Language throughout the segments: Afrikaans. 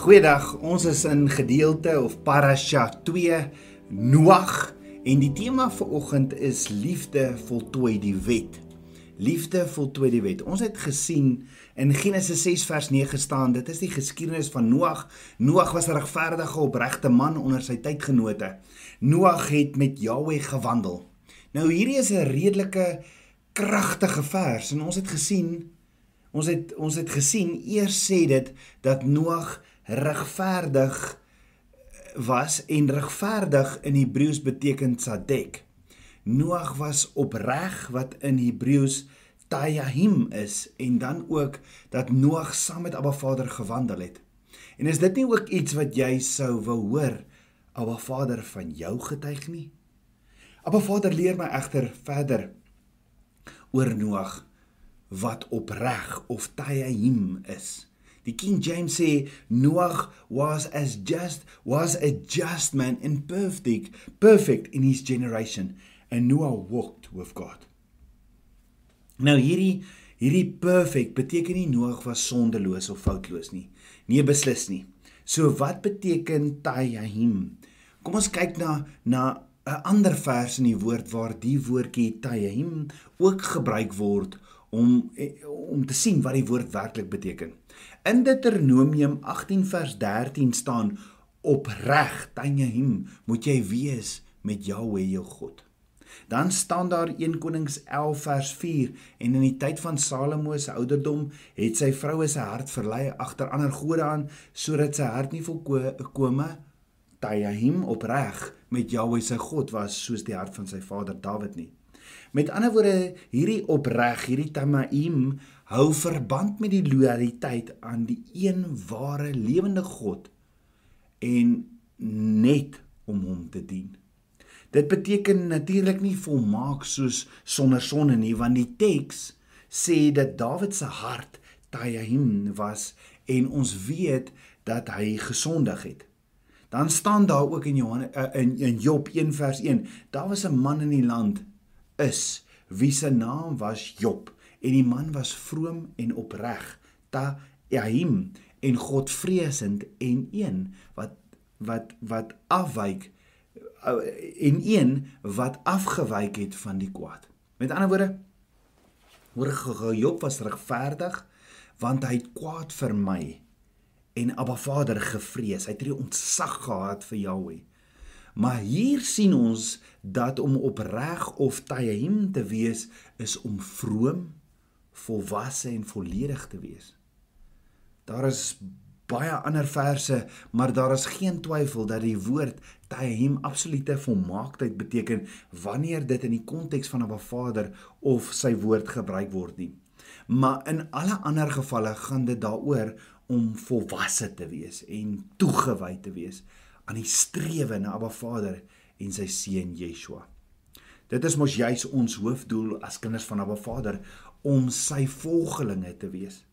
Goeiedag. Ons is in gedeelte of parasha 2 Noag en die tema vir oggend is liefde voltooi die wet. Liefde voltooi die wet. Ons het gesien in Genesis 6 vers 9 staan, dit is die geskiedenis van Noag. Noag was 'n regverdige, opregte man onder sy tydgenote. Noag het met Jahweh gewandel. Nou hierdie is 'n redelike kragtige vers en ons het gesien ons het ons het gesien eers sê dit dat Noag regverdig was en regverdig in Hebreëus beteken tsadek. Noag was opreg wat in Hebreëus tayahim is en dan ook dat Noag saam met Abba Vader gewandel het. En is dit nie ook iets wat jy sou wou hoor Abba Vader van jou getuig nie? Abba Vader leer my egter verder oor Noag wat opreg of tayahim is. Die King James sê Noag was as just was a just man and perfect perfect in his generation and Noah walked with God. Nou hierdie hierdie perfect beteken nie Noag was sondeloos of foutloos nie. Nee beslis nie. So wat beteken Tayahim? Kom ons kyk na na 'n ander vers in die woord waar die woordjie Tayahim ook gebruik word om om te sien wat die woord werklik beteken. In Deuteronomium 18 vers 13 staan opreg Tanjahim moet jy wees met Jahweh jou God. Dan staan daar 1 Konings 11 vers 4 en in die tyd van Salomo se ouderdom het sy vroue se hart verlei agter ander gode aan sodat sy hart nie volkome Tanjahim opreg met Jahweh sy God was soos die hart van sy vader Dawid nie. Met ander woorde, hierdie opreg, hierdie tamaim hou verband met die loyaliteit aan die een ware lewende God en net om hom te dien. Dit beteken natuurlik nie volmaak soos sonder sonde nie, want die teks sê dat Dawid se hart tayahim was en ons weet dat hy gesondig het. Dan staan daar ook in Johannes eh, in, in Job 1 vers 1, daar was 'n man in die land is wie se naam was Job en die man was vroom en opreg ta Jahim en godvreesend en een wat wat wat afwyk en een wat afgewyk het van die kwaad. Met ander woorde hoor Job was regverdig want hy het kwaad vermy en Abba Vader gevrees. Hy het nie ontsag gehad vir Jahweh. Maar hier sien ons dat om opreg of tayyim te wees is om vroom, volwasse en volledig te wees. Daar is baie ander verse, maar daar is geen twyfel dat die woord tayyim absolute volmaaktheid beteken wanneer dit in die konteks van 'n Vader of sy woord gebruik word nie. Maar in alle ander gevalle gaan dit daaroor om volwasse te wees en toegewy te wees aan die strewe na Abba Vader en sy seun Yeshua. Dit is mos juis ons hoofdoel as kinders van Abba Vader om sy volgelinge te wees.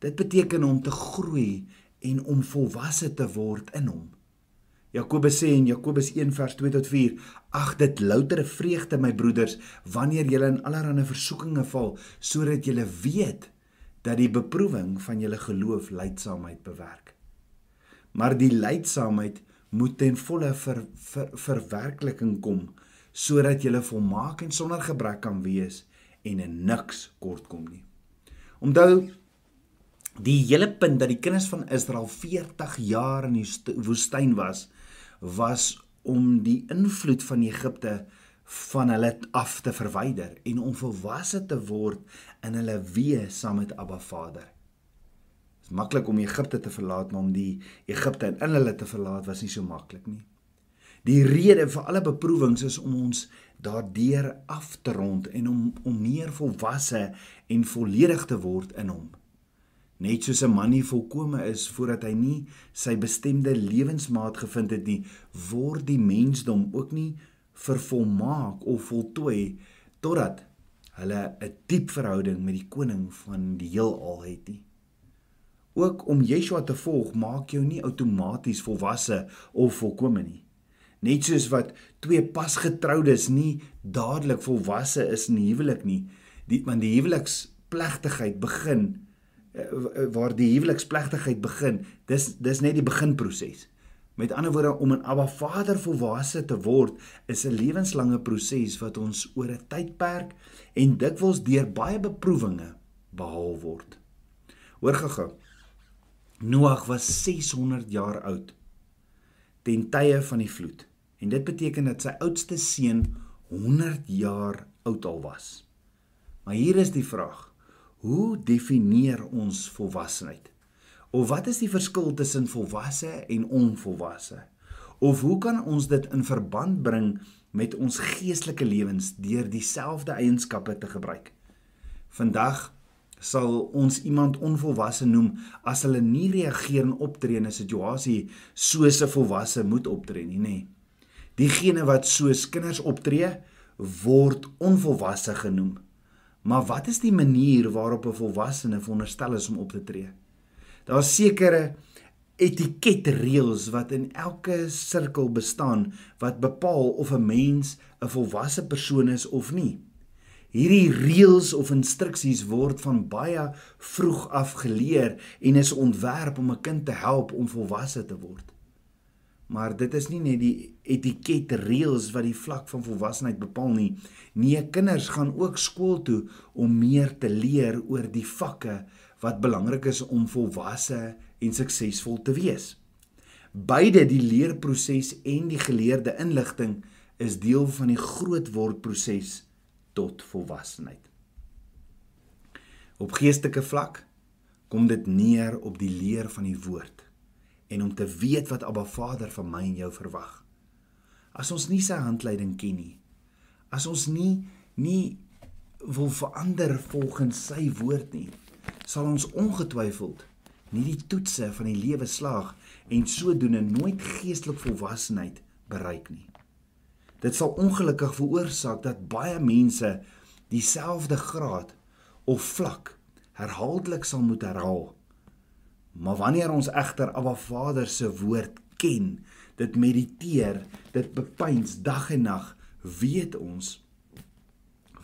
Dit beteken om te groei en om volwasse te word in hom. Jakobus sê in Jakobus 1 vers 2 tot 4: Ag dit loutere vreugde my broeders wanneer julle in allerlei versoekinge val sodat julle weet dat die beproewing van julle geloof lydsaamheid bewerk. Maar die lydsaamheid moet ten volle ver, ver, verwerkliking kom sodat jy volmaak en sonder gebrek kan wees en in niks kortkom nie. Onthou die hele punt dat die kinders van Israel 40 jaar in die woestyn was was om die invloed van Egipte van hulle af te verwyder en om volwasse te word in hulle weë saam met Abba Vader maklik om Egipte te verlaat, maar om die Egipte in hulle te verlaat was nie so maklik nie. Die rede vir alle beproewings is om ons daardeur af te rond en om om meer volwasse en volledig te word in hom. Net soos 'n man nie volkome is voordat hy nie sy bestemde lewensmaat gevind het nie, word die mensdom ook nie vervolmaak of voltooi totdat hulle 'n diep verhouding met die koning van die heelal het nie. Ook om Yeshua te volg maak jou nie outomaties volwasse of volkome nie. Net soos wat twee pasgetroudes nie dadelik volwasse is in huwelik nie, die want die huweliksplegtigheid begin uh, waar die huweliksplegtigheid begin. Dis dis net die beginproses. Met ander woorde om 'n Abba Vader volwasse te word is 'n lewenslange proses wat ons oor 'n tydperk en dikwels deur baie beproewinge behaal word. Hoor gou. Noag was 600 jaar oud ten tye van die vloed. En dit beteken dat sy oudste seun 100 jaar oud al was. Maar hier is die vraag: Hoe definieer ons volwassenheid? Of wat is die verskil tussen volwasse en onvolwasse? Of hoe kan ons dit in verband bring met ons geestelike lewens deur dieselfde eienskappe te gebruik? Vandag sal ons iemand onvolwasse noem as hulle nie reageer en optree in 'n situasie soos 'n volwasse moet optree nie, nê. Diegene wat soos kinders optree, word onvolwasse genoem. Maar wat is die manier waarop 'n volwassene veronderstel is om op te tree? Daar's sekere etiketreëls wat in elke sirkel bestaan wat bepaal of 'n mens 'n volwasse persoon is of nie. Hierdie reëls of instruksies word van baie vroeg af geleer en is ontwerp om 'n kind te help om volwasse te word. Maar dit is nie net die etiket reëls wat die vlak van volwassenheid bepaal nie. Nee, kinders gaan ook skool toe om meer te leer oor die vakke wat belangrik is om volwasse en suksesvol te wees. Beide die leerproses en die geleerde inligting is deel van die grootwordproses tot volwassenheid. Op geestelike vlak kom dit neer op die leer van die woord en om te weet wat Abba Vader van my en jou verwag. As ons nie sy handleiding ken nie, as ons nie nie wil verander volgens sy woord nie, sal ons ongetwyfeld nie die toetse van die lewe slaag en sodoende nooit geestelik volwassenheid bereik nie. Dit sal ongelukkig veroorsaak dat baie mense dieselfde graad of vlak herhaaldelik sal moet herhaal. Maar wanneer ons egter Abba Vader se woord ken, dit mediteer, dit bepeins dag en nag, weet ons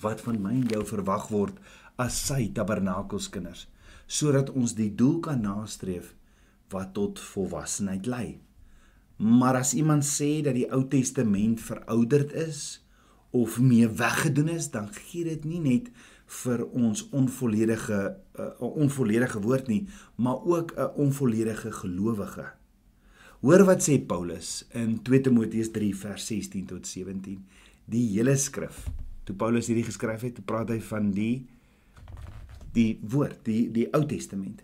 wat van my en jou verwag word as sy tabernakelskinders, sodat ons die doel kan nastreef wat tot volwassenheid lei. Maar as iemand sê dat die Ou Testament verouderd is of mee weggedoen is, dan gee dit nie net vir ons onvolledige 'n uh, onvolledige woord nie, maar ook 'n onvolledige gelowige. Hoor wat sê Paulus in 2 Timoteus 3 vers 16 tot 17. Die hele skrif. Toe Paulus hierdie geskryf het, praat hy van die die woord, die die Ou Testament.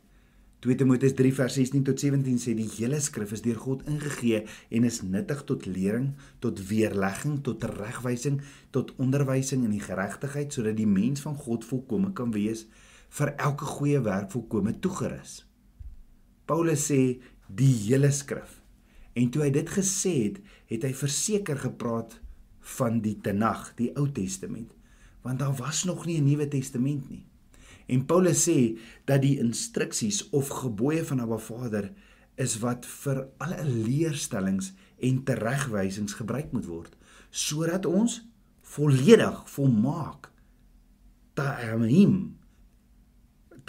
2 Timoteus 3 vers 16 tot 17 sê die hele skrif is deur God ingegee en is nuttig tot lering, tot weerlegging, tot regwysing, tot onderwysing in die geregtigheid sodat die mens van God volkome kan wees vir elke goeie werk volkome toegerus. Paulus sê die hele skrif. En toe hy dit gesê het, het hy verseker gepraat van die Tenag, die Ou Testament, want daar was nog nie 'n Nuwe Testament nie. En Paulus sê dat die instruksies of gebooie van Abba Vader is wat vir alle leerstellings en teregwysings gebruik moet word sodat ons volledig volmaak taamim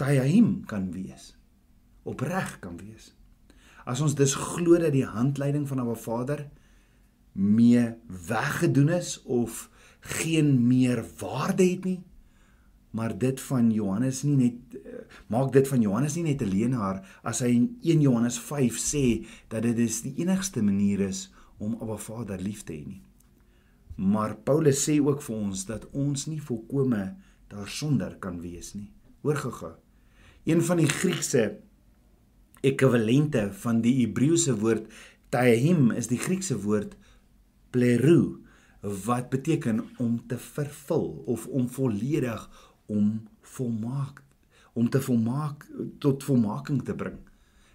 taamim kan wees opreg kan wees. As ons dus glo dat die handleiding van Abba Vader mee weggedoen is of geen meer waarde het nie maar dit van Johannes nie net uh, maak dit van Johannes nie net 'n leenaar as hy in 1 Johannes 5 sê dat dit is die enigste manier is om Abba Vader lief te hê nie. Maar Paulus sê ook vir ons dat ons nie volkome daarsonder kan wees nie. Hoor gou-gou. Een van die Griekse ekwivalente van die Hebreëse woord tahim is die Griekse woord plerou wat beteken om te vervul of om volledig om volmaak om te volmaak tot volmaking te bring.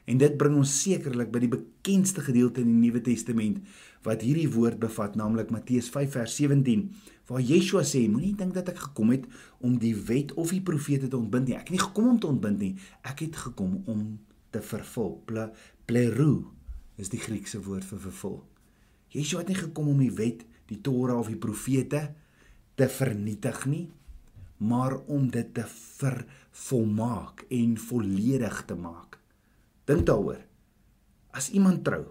En dit bring ons sekerlik by die bekendste gedeelte in die Nuwe Testament wat hierdie woord bevat, naamlik Matteus 5 vers 17, waar Yeshua sê: "Moenie dink dat ek gekom het om die wet of die profete te ontbind nie. Ek het nie gekom om te ontbind nie. Ek het gekom om te vervul." Ple, plerou is die Griekse woord vir vervul. Yeshua het nie gekom om die wet, die Torah of die profete te vernietig nie, maar om dit te vervolmaak en volledig te maak. Dink daaroor. As iemand trou,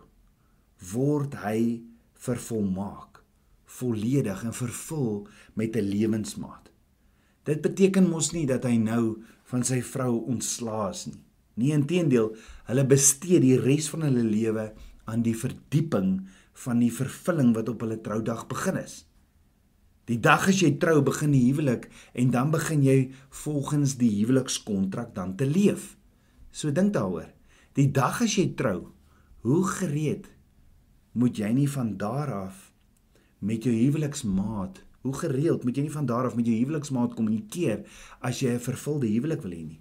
word hy vervolmaak, volledig en vervul met 'n lewensmaat. Dit beteken mos nie dat hy nou van sy vrou ontslaas nie. Nee, inteendeel, hulle bestee die res van hulle lewe aan die verdieping van die vervulling wat op hulle troudag begin is. Die dag as jy trou, begin die huwelik en dan begin jy volgens die huwelikskontrak dan te leef. So dink daaroor. Die dag as jy trou, hoe gereed moet jy nie van daar af met jou huweliksmaat, hoe gereeld moet jy nie van daar af met jou huweliksmaat kommunikeer as jy 'n vervulde huwelik wil hê nie.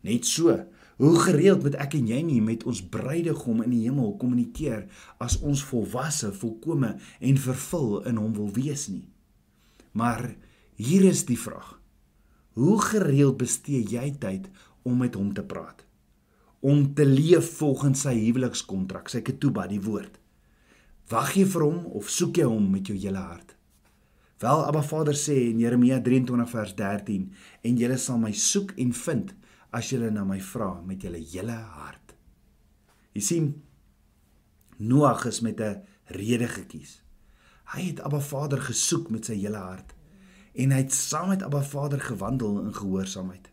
Net so, hoe gereeld moet ek en jy nie met ons bruidegom in die hemel kommunikeer as ons volwasse, volkome en vervul in hom wil wees nie. Maar hier is die vraag. Hoe gereeld bestee jy tyd om met hom te praat? Om te leef volgens sy huwelikskontrak, sy ketuba, die woord. Wag jy vir hom of soek jy hom met jou hele hart? Wel, Abba Vader sê in Jeremia 23 vers 13, en julle sal my soek en vind as julle na my vra met julle hele hart. Jy sien, Noag is met 'n rede gekies. Hy het Abba Vader gesoek met sy hele hart en hy het saam met Abba Vader gewandel in gehoorsaamheid.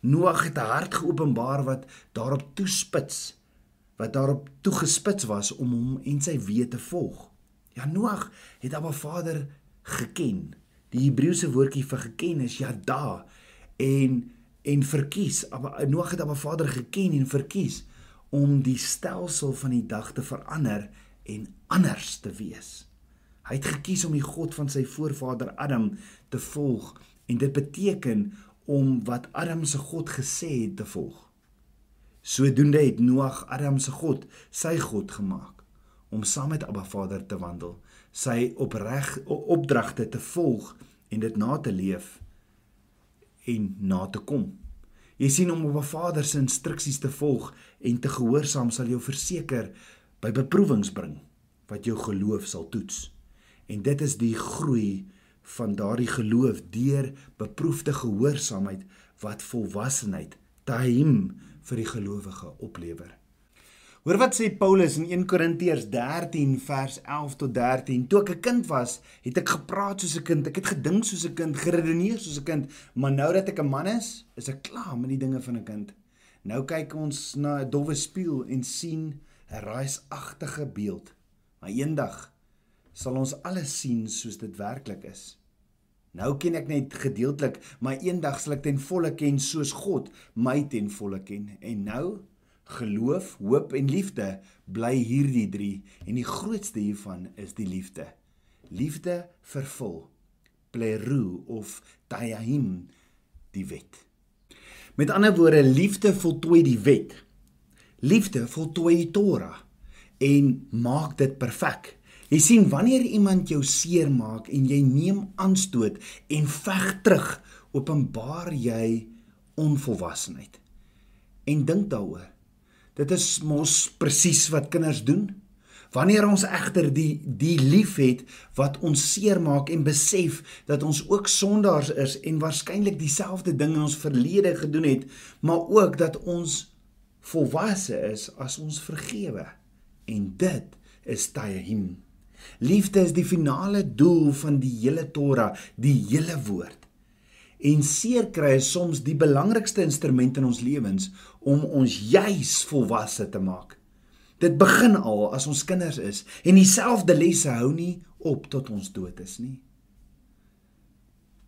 Noag het 'n hart geopenbaar wat daarop toespits, wat daarop toegespits was om hom en sy weë te volg. Ja, Noag het Abba Vader geken. Die Hebreëse woordjie vir geken is yada en en verkies. Abba Noag het Abba Vader geken en verkies om die stelsel van die dag te verander en anders te wees. Hy het gekies om die God van sy voorvader Adam te volg en dit beteken om wat Adam se God gesê het te volg. Sodoende het Noag Adam se God, sy God gemaak om saam met Abba Vader te wandel, sy opreg opdragte te volg en dit na te leef en na te kom. Jy sien om op 'n Vader se instruksies te volg en te gehoorsaam sal jou verseker by beproewings bring wat jou geloof sal toets. En dit is die groei van daardie geloof deur beproefde gehoorsaamheid wat volwassenheid taim vir die gelowige oplewer. Hoor wat sê Paulus in 1 Korintiërs 13 vers 11 tot 13. Toe ek 'n kind was, het ek gepraat soos 'n kind, ek het gedink soos 'n kind, geredeneer soos 'n kind, maar nou dat ek 'n man is, is ek klaar met die dinge van 'n kind. Nou kyk ons na 'n dowwe spieël en sien 'n raaiagtige beeld. Maar eendag sal ons alles sien soos dit werklik is. Nou ken ek net gedeeltelik, maar eendag sal ek ten volle ken soos God my ten volle ken. En nou geloof, hoop en liefde bly hierdie drie en die grootste hiervan is die liefde. Liefde vervul pleru of tayahim die wet. Met ander woorde, liefde voltooi die wet. Liefde voltooi die Torah en maak dit perfek. Jy sien wanneer iemand jou seermaak en jy neem aanstoot en veg terug, openbaar jy onvolwassenheid. En dink daaroor. Dit is mos presies wat kinders doen. Wanneer ons egter die die liefhet wat ons seermaak en besef dat ons ook sondaars is en waarskynlik dieselfde ding in ons verlede gedoen het, maar ook dat ons volwasse is as ons vergewe. En dit is Tahim. Liefde is die finale doel van die hele Torah, die hele woord. En seer kry is soms die belangrikste instrument in ons lewens om ons juis volwasse te maak. Dit begin al as ons kinders is en dieselfde lesse hou nie op tot ons dood is nie.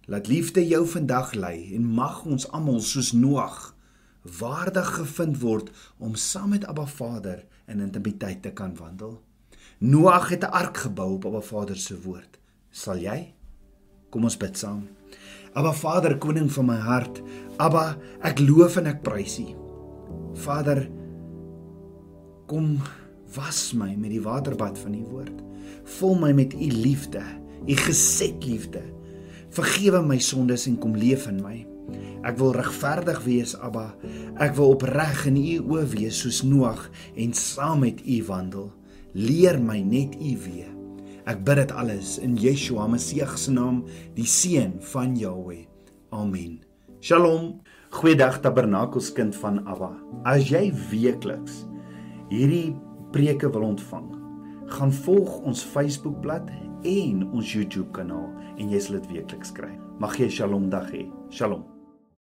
Laat liefde jou vandag lei en mag ons almal soos Noag waardig gevind word om saam met Abba Vader in intimiteit te kan wandel. Noag het 'n ark gebou op Abba Vader se woord. Sal jy? Kom ons bid saam. Abba Vader, koning van my hart, Abba, ek loof en ek prys U. Vader, kom was my met die waterbad van U woord. Vul my met U liefde, U geset liefde. Vergewe my sondes en kom leef in my. Ek wil regverdig wees, Abba. Ek wil opreg in U oë wees soos Noag en saam met U wandel leer my net U weer. Ek bid dit alles in Yeshua Messie se naam, die seun van Jahweh. Amen. Shalom. Goeiedag Tabernakelskind van Abba. As jy weekliks hierdie preke wil ontvang, gaan volg ons Facebookblad en ons YouTube kanaal en jy sal dit weekliks kry. Mag jy 'n Shalom dag hê. Shalom.